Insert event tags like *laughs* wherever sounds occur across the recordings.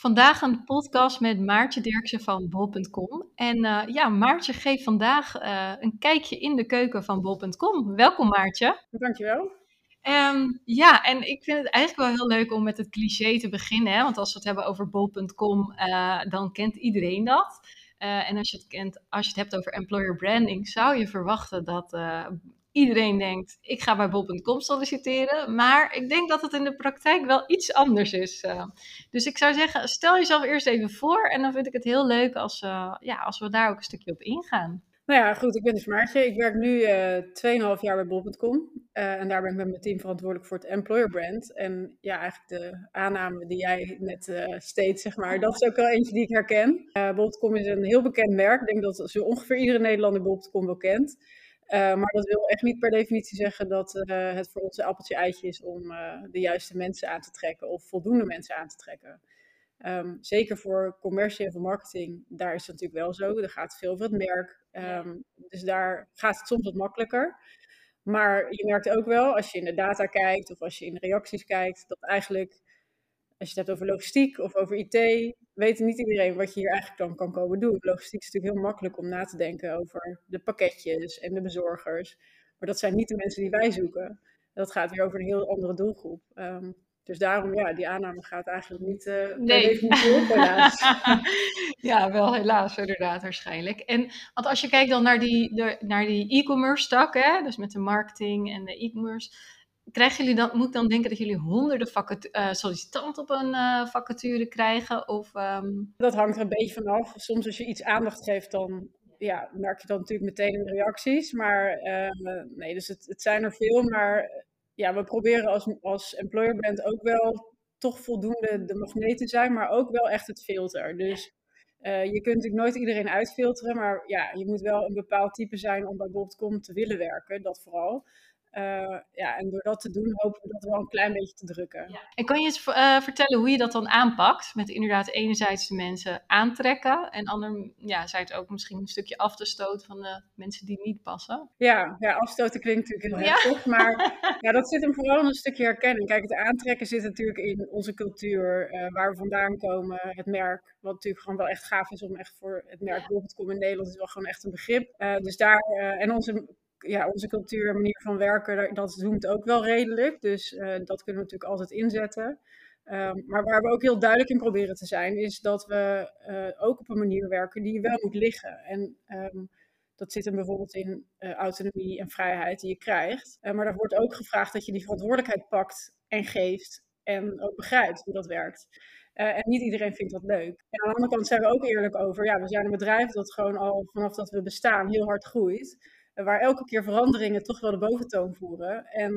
Vandaag een podcast met Maartje Dirksen van bol.com. En uh, ja, Maartje geeft vandaag uh, een kijkje in de keuken van bol.com. Welkom Maartje. Dankjewel. Um, ja, en ik vind het eigenlijk wel heel leuk om met het cliché te beginnen. Hè? Want als we het hebben over bol.com, uh, dan kent iedereen dat. en als je, het kent, als je het hebt over employer branding, zou je verwachten dat iedereen denkt, ik ga bij bol.com solliciteren. Maar ik denk dat het in de praktijk wel iets anders is. Uh, dus ik zou zeggen, stel jezelf eerst even voor. En dan vind ik het heel leuk als, uh, ja, als we daar ook een stukje op ingaan. Nou ja, goed, ik ben dus. Ik werk nu uh, eh, 2,5 jaar bij bol.com. en daar ben ik met mijn team verantwoordelijk voor het employer brand. En ja, eigenlijk de aanname die jij net steeds, zeg maar, dat is ook wel eentje die ik herken. bol.com is een heel bekend merk. Ik denk dat zo ongeveer iedere Nederlander bol.com wel kent. Uh, maar dat wil echt niet per definitie zeggen dat uh, het voor ons een appeltje eitje is om uh, de juiste mensen aan te trekken of voldoende mensen aan te trekken. Um, zeker voor commercie en voor marketing, daar is het natuurlijk wel zo. Er gaat veel over het merk. Um, dus daar gaat het soms wat makkelijker. Maar je merkt ook wel, als je in de data kijkt of als je in de reacties kijkt, dat eigenlijk als je het hebt over logistiek of over IT, weet niet iedereen wat je hier eigenlijk dan kan komen doen. Logistiek is natuurlijk heel makkelijk om na te denken over de pakketjes en de bezorgers. Maar dat zijn niet de mensen die wij zoeken. Dat gaat weer over een heel andere doelgroep. Um, dus daarom, ja, die aanname gaat eigenlijk niet uh, nee. op, helaas. *laughs* ja, wel helaas, inderdaad, waarschijnlijk. En want als je kijkt dan naar die, de, naar die e-commerce tak, hè, dus met de marketing en de e-commerce krijgen jullie dan, moet ik dan denken dat jullie honderden uh, sollicitanten op een uh, vacature krijgen? Of, um... Dat hangt er een beetje vanaf. Soms als je iets aandacht geeft, dan ja, merk je dan natuurlijk meteen in de reacties. Maar uh, nee, dus het, het, zijn er veel. Maar ja, we proberen als, als employer brand ook wel toch voldoende de magneet te zijn, maar ook wel echt het filter. Dus je kunt natuurlijk nooit iedereen uitfilteren, maar ja, je moet wel een bepaald type zijn om bij Bob.com te willen werken, dat vooral. Uh, ja, en door dat te doen hopen we dat wel een klein beetje te drukken. Ja. En kan je eens uh, vertellen hoe je dat dan aanpakt? Met inderdaad enerzijds de mensen aantrekken en ander, ja, zij het ook misschien een stukje af te stoten van de mensen die niet passen. Ja, ja afstoten klinkt natuurlijk heel heftig, maar *laughs* ja, dat zit hem vooral in een stukje herkenning. Kijk, het aantrekken zit natuurlijk in onze cultuur, uh, waar we vandaan komen, het merk, wat natuurlijk gewoon wel echt gaaf is om echt voor het merk bijvoorbeeld te komen in Nederland, is wel gewoon echt een begrip. dus daar, en onze ja, onze cultuur en manier van werken, dat zoomt ook wel redelijk. Dus uh, dat kunnen we natuurlijk altijd inzetten. Um, maar waar we ook heel duidelijk in proberen te zijn, is dat we uh, ook op een manier werken die wel moet liggen. En um, dat zit hem bijvoorbeeld in uh, autonomie en vrijheid die je krijgt. maar daar wordt ook gevraagd dat je die verantwoordelijkheid pakt en geeft en ook begrijpt hoe dat werkt. en niet iedereen vindt dat leuk. Aan de andere kant zijn we ook eerlijk over, ja, we zijn een bedrijf dat gewoon al vanaf dat we bestaan heel hard groeit waar elke keer veranderingen toch wel de boventoon voeren. En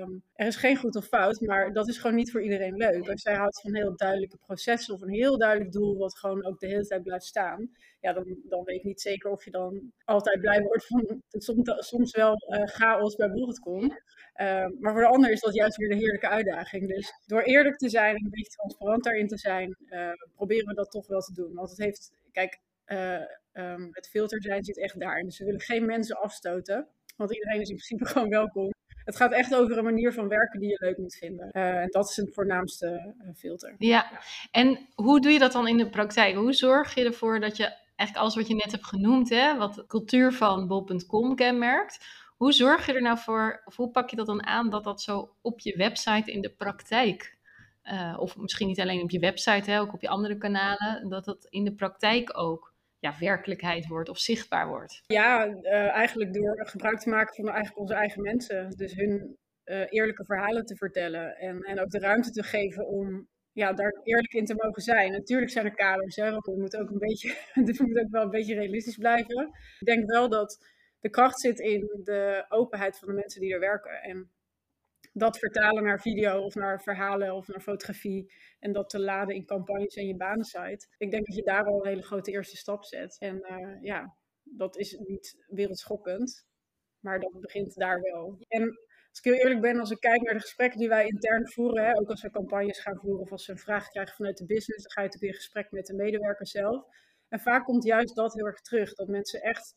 um, er is geen goed of fout, maar dat is gewoon niet voor iedereen leuk. Als jij houdt van heel duidelijke processen of een heel duidelijk doel wat gewoon ook de hele tijd blijft staan, ja, dan, dan weet ik niet zeker of je dan altijd blij wordt van soms, soms wel uh, chaos bij bol.com. Uh, ehm, maar voor de ander is dat juist weer een heerlijke uitdaging. Dus door eerlijk te zijn en een beetje transparant daarin te zijn, uh, proberen we dat toch wel te doen. Want het heeft, kijk, uh, um, het filter zijn zit echt daar. Dus we willen geen mensen afstoten, want iedereen is in principe *laughs* gewoon welkom. Het gaat echt over een manier van werken die je leuk moet vinden. Uh, en dat is het voornaamste uh, filter. Ja, en hoe doe je dat dan in de praktijk? Hoe zorg je ervoor dat je eigenlijk alles wat je net hebt genoemd, hè, wat cultuur van bol.com kenmerkt, hoe zorg je er nou voor, of hoe pak je dat dan aan dat dat zo op je website in de praktijk, uh, of misschien niet alleen op je website, hè, ook op je andere kanalen, dat dat in de praktijk ook ja, werkelijkheid wordt of zichtbaar wordt? Ja, uh, eigenlijk door gebruik te maken van eigenlijk onze eigen mensen. Dus hun uh, eerlijke verhalen te vertellen en, en ook de ruimte te geven om ja, daar eerlijk in te mogen zijn. Natuurlijk zijn er kaders, hè, want we moeten ook een beetje, *laughs* we moeten ook wel een beetje realistisch blijven. Ik denk wel dat de kracht zit in de openheid van de mensen die er werken. En dat vertalen naar video of naar verhalen of naar fotografie en dat te laden in campagnes en je banensite. Ik denk dat je daar al een hele grote eerste stap zet. En uh, ja, dat is niet wereldschokkend, maar dat begint daar wel. En als ik heel eerlijk ben, als ik kijk naar de gesprekken die wij intern voeren, hè, ook als we campagnes gaan voeren of als we een vraag krijgen vanuit de business, dan ga je natuurlijk in gesprek met de medewerker zelf. En vaak komt juist dat heel erg terug, dat mensen echt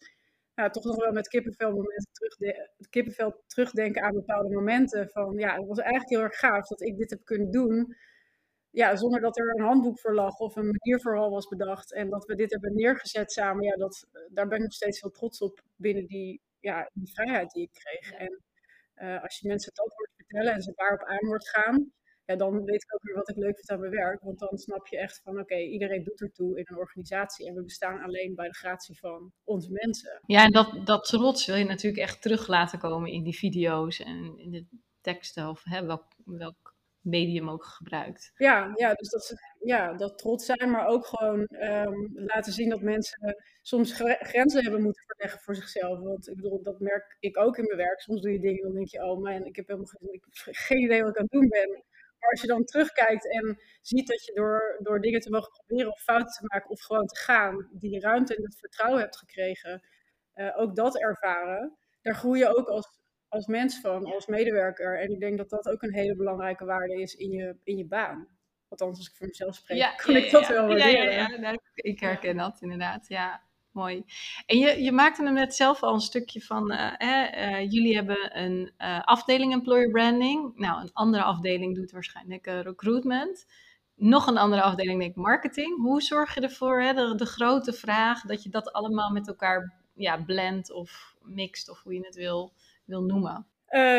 ja, toch nog wel met kippenvel, momenten terugde kippenvel terugdenken aan bepaalde momenten. Van ja, het was eigenlijk heel erg gaaf dat ik dit heb kunnen doen. Ja, zonder dat er een handboek voor lag of een manier vooral was bedacht. En dat we dit hebben neergezet samen. Ja, dat, daar ben ik nog steeds heel trots op binnen die, ja, die vrijheid die ik kreeg. En uh, als je mensen dat hoort vertellen en ze daarop aan hoort gaan, ja, dan weet ik ook weer wat ik leuk vind aan mijn werk. Want dan snap je echt van, oké, iedereen doet ertoe in een organisatie. En we bestaan alleen bij de gratie van onze mensen. Ja, en dat, dat trots wil je natuurlijk echt terug laten komen in die video's en in de teksten. Of hè, welk, welk medium ook gebruikt. Ja, ja dus dat, ja, dat trots zijn, maar ook gewoon um, laten zien dat mensen soms grenzen hebben moeten verleggen voor zichzelf. Want ik bedoel, dat merk ik ook in mijn werk. Soms doe je dingen en dan denk je, oh man, ik heb helemaal geen, ik heb geen idee wat ik aan het doen ben. Als je dan terugkijkt en ziet dat je door, door dingen te mogen proberen of fouten te maken of gewoon te gaan, die ruimte en het vertrouwen hebt gekregen, uh, ook dat ervaren, daar groei je ook als, als mens van, als medewerker. En ik denk dat dat ook een hele belangrijke waarde is in je, in je baan. Althans, als ik voor mezelf spreek, ja, kan ik dat wel waarderen. Ja, ja, ja, ik herken dat inderdaad, ja mooi. En je, je maakte hem net zelf al een stukje van, uh, jullie hebben een uh, afdeling employer branding. Nou, een andere afdeling doet waarschijnlijk recruitment. Nog een andere afdeling denk marketing. Hoe zorg je ervoor, hè, de, de, grote vraag, dat je dat allemaal met elkaar ja, blendt of mixt, of hoe je het wil, wil noemen?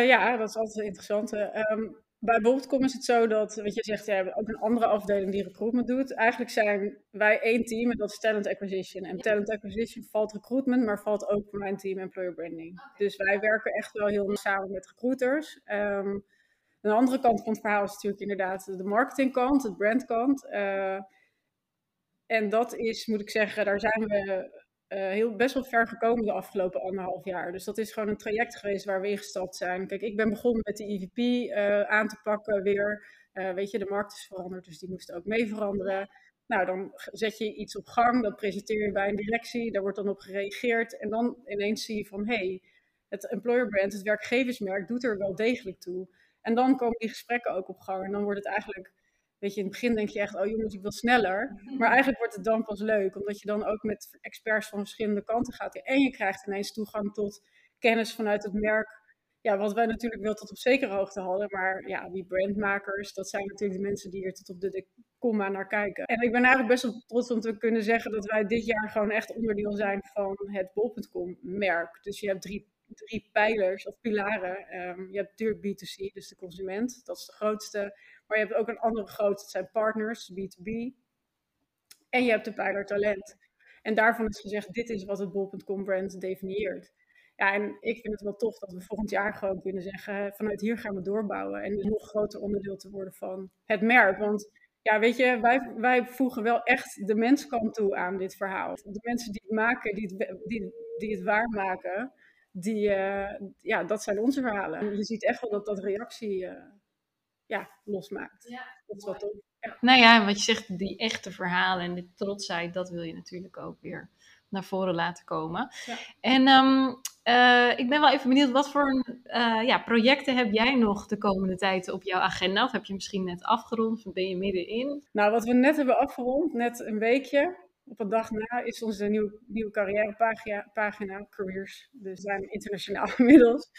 ja, dat is altijd interessant. Um, bij Bol.com is het zo dat, wat je zegt, ja, ook een andere afdeling die recruitment doet. Eigenlijk zijn wij één team en dat is talent acquisition. En talent acquisition valt recruitment, maar valt ook voor mijn team employer branding. Dus wij werken echt wel heel samen met recruiters. Um, een andere kant van het verhaal is natuurlijk inderdaad de marketingkant, het brandkant. Uh, en dat is, moet ik zeggen, daar zijn we uh, heel, best wel ver gekomen de afgelopen anderhalf jaar. Dus dat is gewoon een traject geweest waar we ingestapt zijn. Kijk, ik ben begonnen met de EVP eh, aan te pakken weer. Uh, weet je, de markt is veranderd, dus die moest ook mee veranderen. Nou, dan zet je iets op gang, dat presenteer je bij een directie, daar wordt dan op gereageerd. En dan ineens zie je van, hé, hey, het employer brand, het werkgeversmerk, doet er wel degelijk toe. En dan komen die gesprekken ook op gang. En dan wordt het eigenlijk Weet je, in het begin denk je echt, oh jongens, ik wil sneller. Maar eigenlijk wordt het dan pas leuk, omdat je dan ook met experts van verschillende kanten gaat. En je krijgt ineens toegang tot kennis vanuit het merk. Ja, wat wij natuurlijk wel tot op zekere hoogte hadden. Maar ja, die brandmakers, dat zijn natuurlijk de mensen die er tot op de komma naar kijken. En ik ben eigenlijk best wel trots om te kunnen zeggen dat wij dit jaar gewoon echt onderdeel zijn van het bol.com merk. Dus je hebt drie, drie pijlers of pilaren. Um, je hebt natuurlijk B2C, dus de consument. Dat is de grootste. Maar je hebt ook een andere grote, dat zijn partners, B2B. En je hebt de pijler talent. En daarvan is gezegd, dit is wat het bol.com brand definieert. Ja, en ik vind het wel tof dat we volgend jaar gewoon kunnen zeggen, vanuit hier gaan we doorbouwen. En een nog groter onderdeel te worden van het merk. Want ja, weet je, wij, wij voegen wel echt de menskant toe aan dit verhaal. De mensen die het maken, die het, die, die het waarmaken, die, uh, ja, dat zijn onze verhalen. En je ziet echt wel dat dat reactie... Uh, ja, losmaakt. Ja, dat is wat tof. Ja. Nou ja, wat je zegt, die echte verhalen en de trotsheid, dat wil je natuurlijk ook weer naar voren laten komen. Ja. En um, uh, ik ben wel even benieuwd, wat voor uh, ja, projecten heb jij nog de komende tijd op jouw agenda? Of heb je misschien net afgerond of ben je middenin? Nou, wat we net hebben afgerond, net een weekje, op een dag na is onze nieuwe, nieuwe carrièrepagina, pagina, careers. Dus we zijn internationaal *laughs* inmiddels.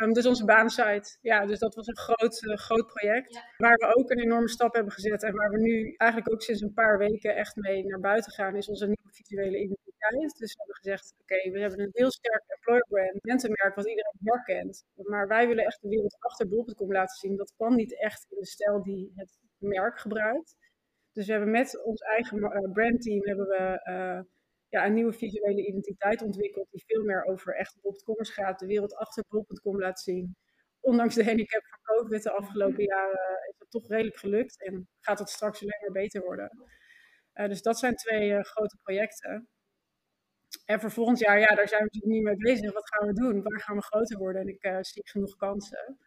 Um, dus onze banensite. Ja, dus dat was een groot, uh, groot project. Waar we ook een enorme stap hebben gezet. En waar we nu eigenlijk ook sinds een paar weken echt mee naar buiten gaan, is onze nieuwe visuele identiteit. Dus we hebben gezegd, oké, we hebben een heel sterk employer brand, mensenmerk wat iedereen herkent. Maar wij willen echt de wereld achter bol.com laten zien. Dat kan niet echt in de stijl die het merk gebruikt. Dus we hebben met ons eigen uh, brandteam hebben we, uh, ja, een nieuwe visuele identiteit ontwikkeld. Die veel meer over echte bol.commers gaat. De wereld achter bol.com laat zien. Ondanks de handicap van COVID de afgelopen jaren is dat toch redelijk gelukt. En gaat het straks alleen maar beter worden. Uh, dus dat zijn twee grote projecten. En voor volgend jaar, ja, daar zijn we natuurlijk niet mee bezig. Wat gaan we doen? Waar gaan we groter worden? En ik zie genoeg kansen.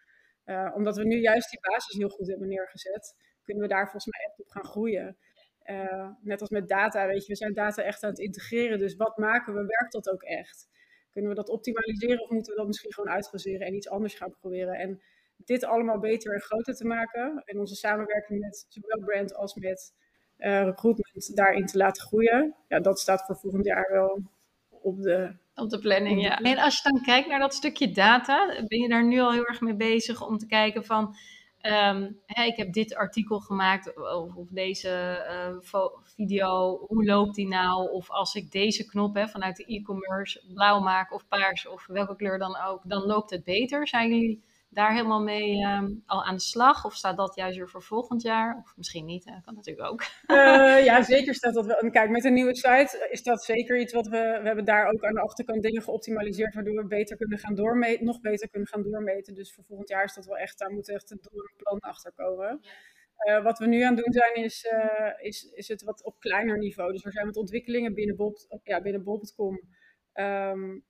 Omdat we nu juist die basis heel goed hebben neergezet, kunnen we daar volgens mij echt op gaan groeien. Uh, net als met data, weet je, we zijn data echt aan het integreren. Dus wat maken we? Werkt dat ook echt? Kunnen we dat optimaliseren of moeten we dat misschien gewoon uitfaseren en iets anders gaan proberen? En dit allemaal beter en groter te maken en onze samenwerking met zowel brand als met uh, recruitment daarin te laten groeien. Ja, dat staat voor volgend jaar wel op de, op de planning. Ja. En als je dan kijkt naar dat stukje data, ben je daar nu al heel erg mee bezig om te kijken van. Hè, ik heb dit artikel gemaakt of, of deze uh, video, hoe loopt die nou? Of als ik deze knop hè, vanuit de e-commerce blauw maak of paars of welke kleur dan ook, dan loopt het beter. Zijn jullie daar helemaal mee ehm, al aan de slag? Of staat dat juist weer voor volgend jaar? Of misschien niet, hè? kan natuurlijk ook. Uh, *laughs* ja, zeker staat dat wel. En kijk, met een nieuwe site is dat zeker iets wat we... We hebben daar ook aan de achterkant dingen geoptimaliseerd... waardoor we beter kunnen gaan doormeten, nog beter kunnen gaan doormeten. Dus voor volgend jaar is dat wel echt... Daar moet echt een plan achter komen. Uh, wat we nu aan het doen zijn, is, uh, is, is het wat op kleiner niveau. Dus er zijn wat ontwikkelingen binnen, Bob, ja, binnen Bob.com. Um,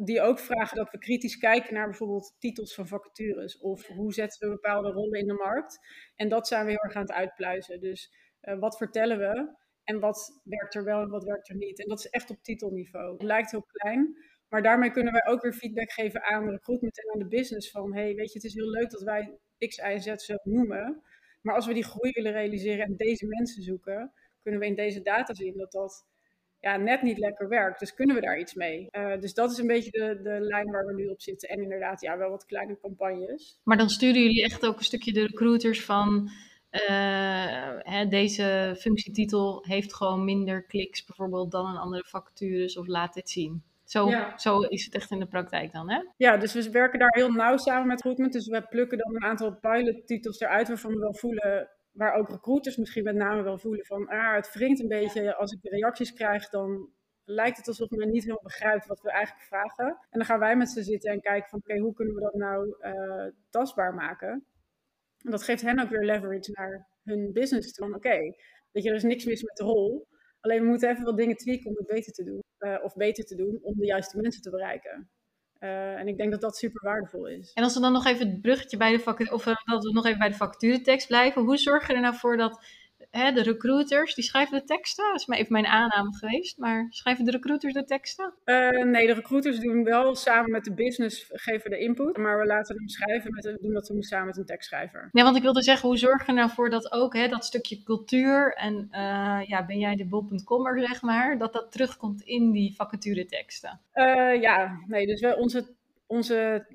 die ook vragen dat we kritisch kijken naar bijvoorbeeld titels van vacatures. Of hoe zetten we bepaalde rollen in de markt. En dat zijn we heel erg aan het uitpluizen. Dus uh, wat vertellen we en wat werkt er wel en wat werkt er niet. En dat is echt op titelniveau. Het lijkt heel klein, maar daarmee kunnen wij ook weer feedback geven aan de recruitment en aan de business. Van hey, weet je, het is heel leuk dat wij X, Y Z zo noemen. Maar als we die groei willen realiseren en deze mensen zoeken, kunnen we in deze data zien dat dat ja, net niet lekker werkt. Dus kunnen we daar iets mee? Uh, dus dat is een beetje de, de lijn waar we nu op zitten. En inderdaad, ja, wel wat kleine campagnes. Maar dan sturen jullie echt ook een stukje de recruiters van... Uh, hè, deze functietitel heeft gewoon minder kliks bijvoorbeeld dan een andere vacatures of laat dit zien. Zo, ja. zo is het echt in de praktijk dan, hè? Ja, dus we werken daar heel nauw samen met recruitment. Dus we plukken dan een aantal pilottitels eruit waarvan we wel voelen waar ook recruiters misschien met name wel voelen van, ah, het wringt een beetje. Als ik de reacties krijg, dan lijkt het alsof men niet helemaal begrijpt wat we eigenlijk vragen. En dan gaan wij met ze zitten en kijken van, oké, hoe kunnen we dat nou uh, tastbaar maken? En dat geeft hen ook weer leverage naar hun business toe. Oké, weet je, er is niks mis met de rol. Alleen we moeten even wat dingen tweaken om het beter te doen. Uh, of beter te doen om de juiste mensen te bereiken. Uh, en ik denk dat dat super waardevol is. En als we dan nog even het bruggetje bij de vacature, of uh, dat we nog even bij de vacaturetekst blijven, hoe zorg je er nou voor dat hè, de recruiters, die schrijven de teksten? Dat is maar even mijn aanname geweest, maar schrijven de recruiters de teksten? Uh, nee, de recruiters doen wel samen met de business, geven de input, maar we laten hem schrijven, met, we doen dat samen met een tekstschrijver. Nee, want ik wilde zeggen, hoe zorg je nou voor dat ook, hè, dat stukje cultuur en ja, ben jij de bol.commer, zeg maar, dat dat terugkomt in die vacatureteksten? ja, nee, dus we, onze onze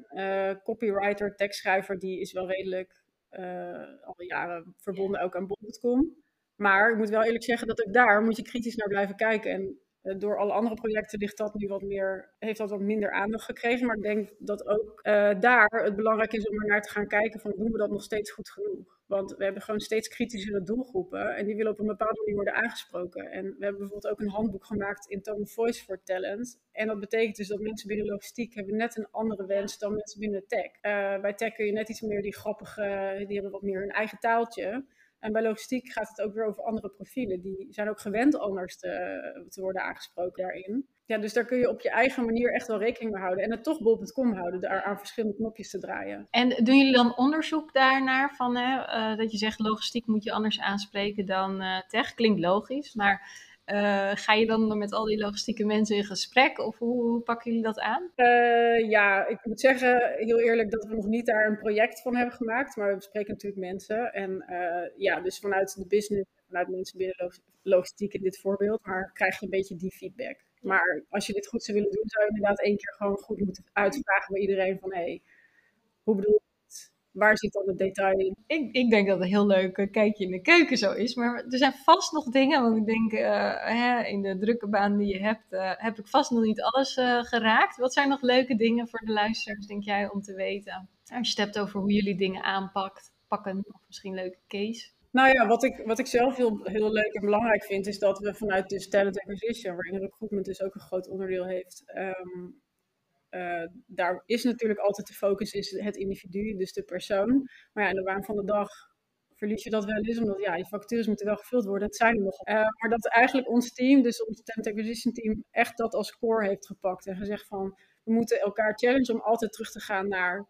copywriter, tekstschrijver, die is wel redelijk uh, al jaren verbonden ook aan bol.com. Maar ik moet wel eerlijk zeggen dat ook daar moet je kritisch naar blijven kijken. En uh, door alle andere projecten ligt dat nu wat meer, heeft dat wat minder aandacht gekregen. Maar ik denk dat ook daar het belangrijk is om er naar te gaan kijken van doen we dat nog steeds goed genoeg. Want we hebben gewoon steeds kritischere doelgroepen en die willen op een bepaalde manier worden aangesproken. En we hebben bijvoorbeeld ook een handboek gemaakt in Tone Voice for Talent. En dat betekent dus dat mensen binnen logistiek hebben net een andere wens dan mensen binnen tech. Uh, bij tech kun je net iets meer die grappige, die hebben wat meer hun eigen taaltje. En bij logistiek gaat het ook weer over andere profielen. Die zijn ook gewend anders te, te worden aangesproken daarin. Ja, dus daar kun je op je eigen manier echt wel rekening mee houden. En het toch bol.com houden, daar aan verschillende knopjes te draaien. En doen jullie dan onderzoek daarnaar? Van, hè, uh, dat je zegt logistiek moet je anders aanspreken dan uh, tech? Klinkt logisch, maar uh, ga je dan met al die logistieke mensen in gesprek of hoe, hoe pakken jullie dat aan? Uh, ja, ik moet zeggen, heel eerlijk, dat we nog niet daar een project van hebben gemaakt. Maar we bespreken natuurlijk mensen. En uh, ja, dus vanuit de business, vanuit mensen binnen logistiek in dit voorbeeld. Maar krijg je een beetje die feedback. Maar als je dit goed zou willen doen, zou je inderdaad één keer gewoon goed moeten uitvragen bij iedereen van... Hé, hey, hoe bedoel waar zit dan het detail in? Ik, ik denk dat het een heel leuk kijkje in de keuken zo is. Maar er zijn vast nog dingen. Want ik denk, uh, hè, in de drukke baan die je hebt, uh, heb ik vast nog niet alles geraakt. Wat zijn nog leuke dingen voor de luisteraars, denk jij, om te weten? Als je het hebt over hoe jullie dingen aanpakt, pakken, of misschien leuke case. Nou ja, wat ik, wat ik zelf heel, heel leuk en belangrijk vind, is dat we vanuit de talent acquisition, waarin recruitment dus ook een groot onderdeel heeft, um, uh, daar is natuurlijk altijd de focus is het individu, dus de persoon. Maar ja, in de waan van de dag verlies je dat wel eens, omdat ja, die vacatures moeten wel gevuld worden. Het zijn er nog. Uh, maar dat eigenlijk ons team, dus ons talent acquisition team, echt dat als core heeft gepakt en gezegd van, we moeten elkaar challenge om altijd terug te gaan naar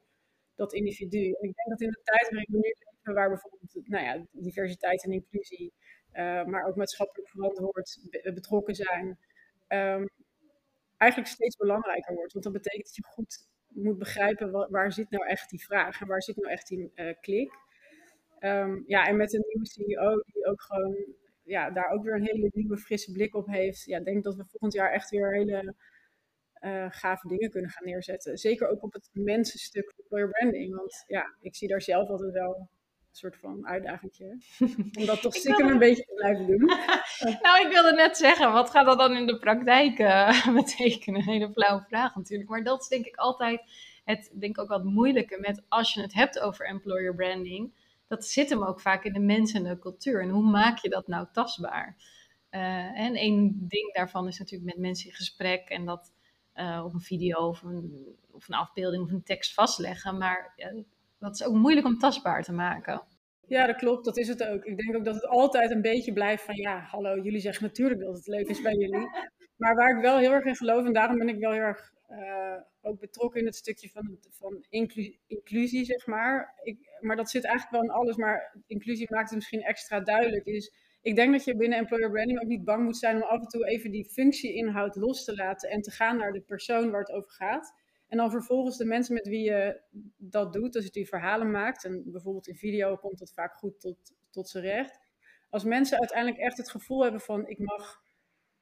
dat individu. En ik denk dat in de tijd waarin we nu leven, waar bijvoorbeeld nou ja, diversiteit en inclusie, uh, maar ook maatschappelijk verantwoord betrokken zijn, um, eigenlijk steeds belangrijker wordt. Want dat betekent dat je goed moet begrijpen waar, zit nou echt die vraag en waar zit nou echt die uh, klik. Um, ja, en met een nieuwe CEO die ook gewoon ja, daar ook weer een hele nieuwe frisse blik op heeft. Ja, denk dat we volgend jaar echt weer hele uh, gave dingen kunnen gaan neerzetten. Zeker ook op het mensenstuk employer branding. Want ja, ik zie daar zelf altijd wel soort van uitdagingje. *laughs* Om dat toch stiekem een beetje te blijven doen. *laughs* nou, ik wilde net zeggen, wat gaat dat dan in de praktijk uh, *laughs* betekenen? Een hele flauwe vraag natuurlijk. Maar dat is denk ik altijd het, denk ik ook wat moeilijke met als je het hebt over employer branding. Dat zit hem ook vaak in de mensen en de cultuur. En hoe maak je dat nou tastbaar? Uh, en één ding daarvan is natuurlijk met mensen in gesprek en dat uh, op een video of een, of een afbeelding of een tekst vastleggen. Maar uh, dat is ook moeilijk om tastbaar te maken. Ja, dat klopt. Dat is het ook. Ik denk ook dat het altijd een beetje blijft van ja, hallo, jullie zeggen natuurlijk dat het leuk is bij jullie. *laughs* Maar waar ik wel heel erg in geloof, en daarom ben ik wel heel erg uh, ook betrokken in het stukje van, van inclusie, inclusie, zeg maar. Ik, maar dat zit eigenlijk wel in alles, maar inclusie maakt het misschien extra duidelijk. Is ik denk dat je binnen employer branding ook niet bang moet zijn om af en toe even die functieinhoud los te laten en te gaan naar de persoon waar het over gaat. En dan vervolgens de mensen met wie je dat doet, dus die verhalen maakt, en bijvoorbeeld in video komt dat vaak goed tot, tot z'n recht. Als mensen uiteindelijk echt het gevoel hebben van ik mag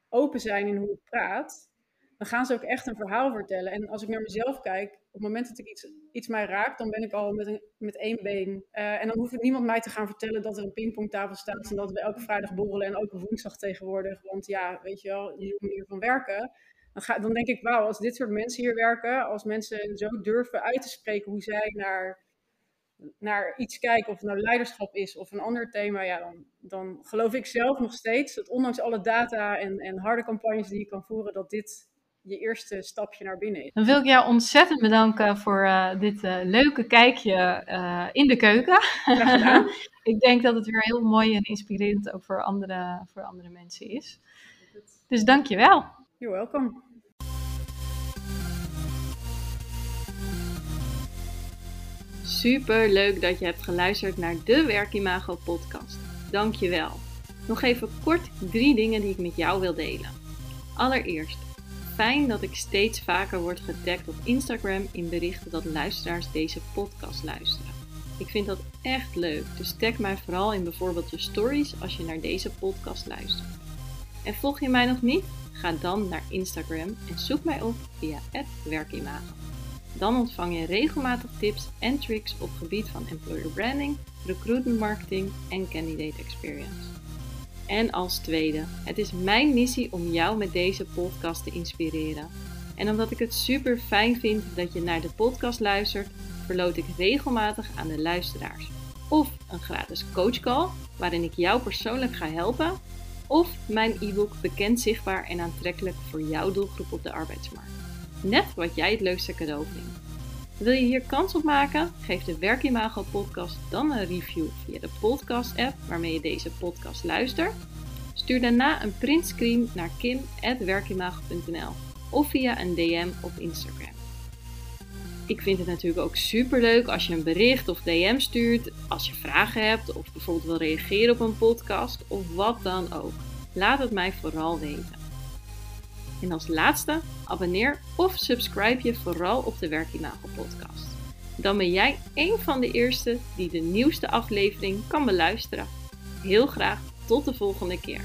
open zijn in hoe ik praat, dan gaan ze ook echt een verhaal vertellen. En als ik naar mezelf kijk, op het moment dat ik iets, iets mij raakt, dan ben ik al met, een, met één been. Uh, en dan hoeft niemand mij te gaan vertellen dat er een pingpongtafel staat en dat we elke vrijdag borrelen en ook woensdag tegenwoordig. Want ja, weet je wel, die manier van werken. Dan, ga, dan denk ik, wauw, als dit soort mensen hier werken, als mensen zo durven uit te spreken hoe zij naar, naar iets kijken, of het nou leiderschap is of een ander thema, ja, dan, dan geloof ik zelf nog steeds dat ondanks alle data en, en harde campagnes die je kan voeren, dat dit je eerste stapje naar binnen is. Dan wil ik jou ontzettend bedanken voor uh, dit uh, leuke kijkje uh, in de keuken. *laughs* ik denk dat het weer heel mooi en inspirerend ook voor andere, voor andere mensen is. Dus dank je wel. You're welcome. Super leuk dat je hebt geluisterd naar de Werkimago podcast. Dank je wel. Nog even kort drie dingen die ik met jou wil delen. Allereerst, fijn dat ik steeds vaker word getagd op Instagram in berichten dat luisteraars deze podcast luisteren. Ik vind dat echt leuk, dus tag mij vooral in bijvoorbeeld je stories als je naar deze podcast luistert. En volg je mij nog niet? Ga dan naar Instagram en zoek mij op via werkimago. Dan ontvang je regelmatig tips en tricks op gebied van employer branding, recruitment marketing en candidate experience. En als tweede, het is mijn missie om jou met deze podcast te inspireren. En omdat ik het super fijn vind dat je naar de podcast luistert, verloot ik regelmatig aan de luisteraars. Of een gratis coachcall, waarin ik jou persoonlijk ga helpen. Of mijn e-book Bekend, Zichtbaar en Aantrekkelijk voor jouw doelgroep op de arbeidsmarkt. Net wat jij het leukste cadeau vindt. Wil je hier kans op maken? Geef de Werkimago podcast dan een review via de podcast app waarmee je deze podcast luistert. Stuur daarna een printscreen naar kim.werkimago.nl of via een DM op Instagram. Ik vind het natuurlijk ook super leuk als je een bericht of DM stuurt, als je vragen hebt of bijvoorbeeld wil reageren op een podcast of wat dan ook. Laat het mij vooral weten. En als laatste, abonneer of subscribe je vooral op de Werkimago podcast. Dan ben jij een van de eerste die de nieuwste aflevering kan beluisteren. Heel graag tot de volgende keer.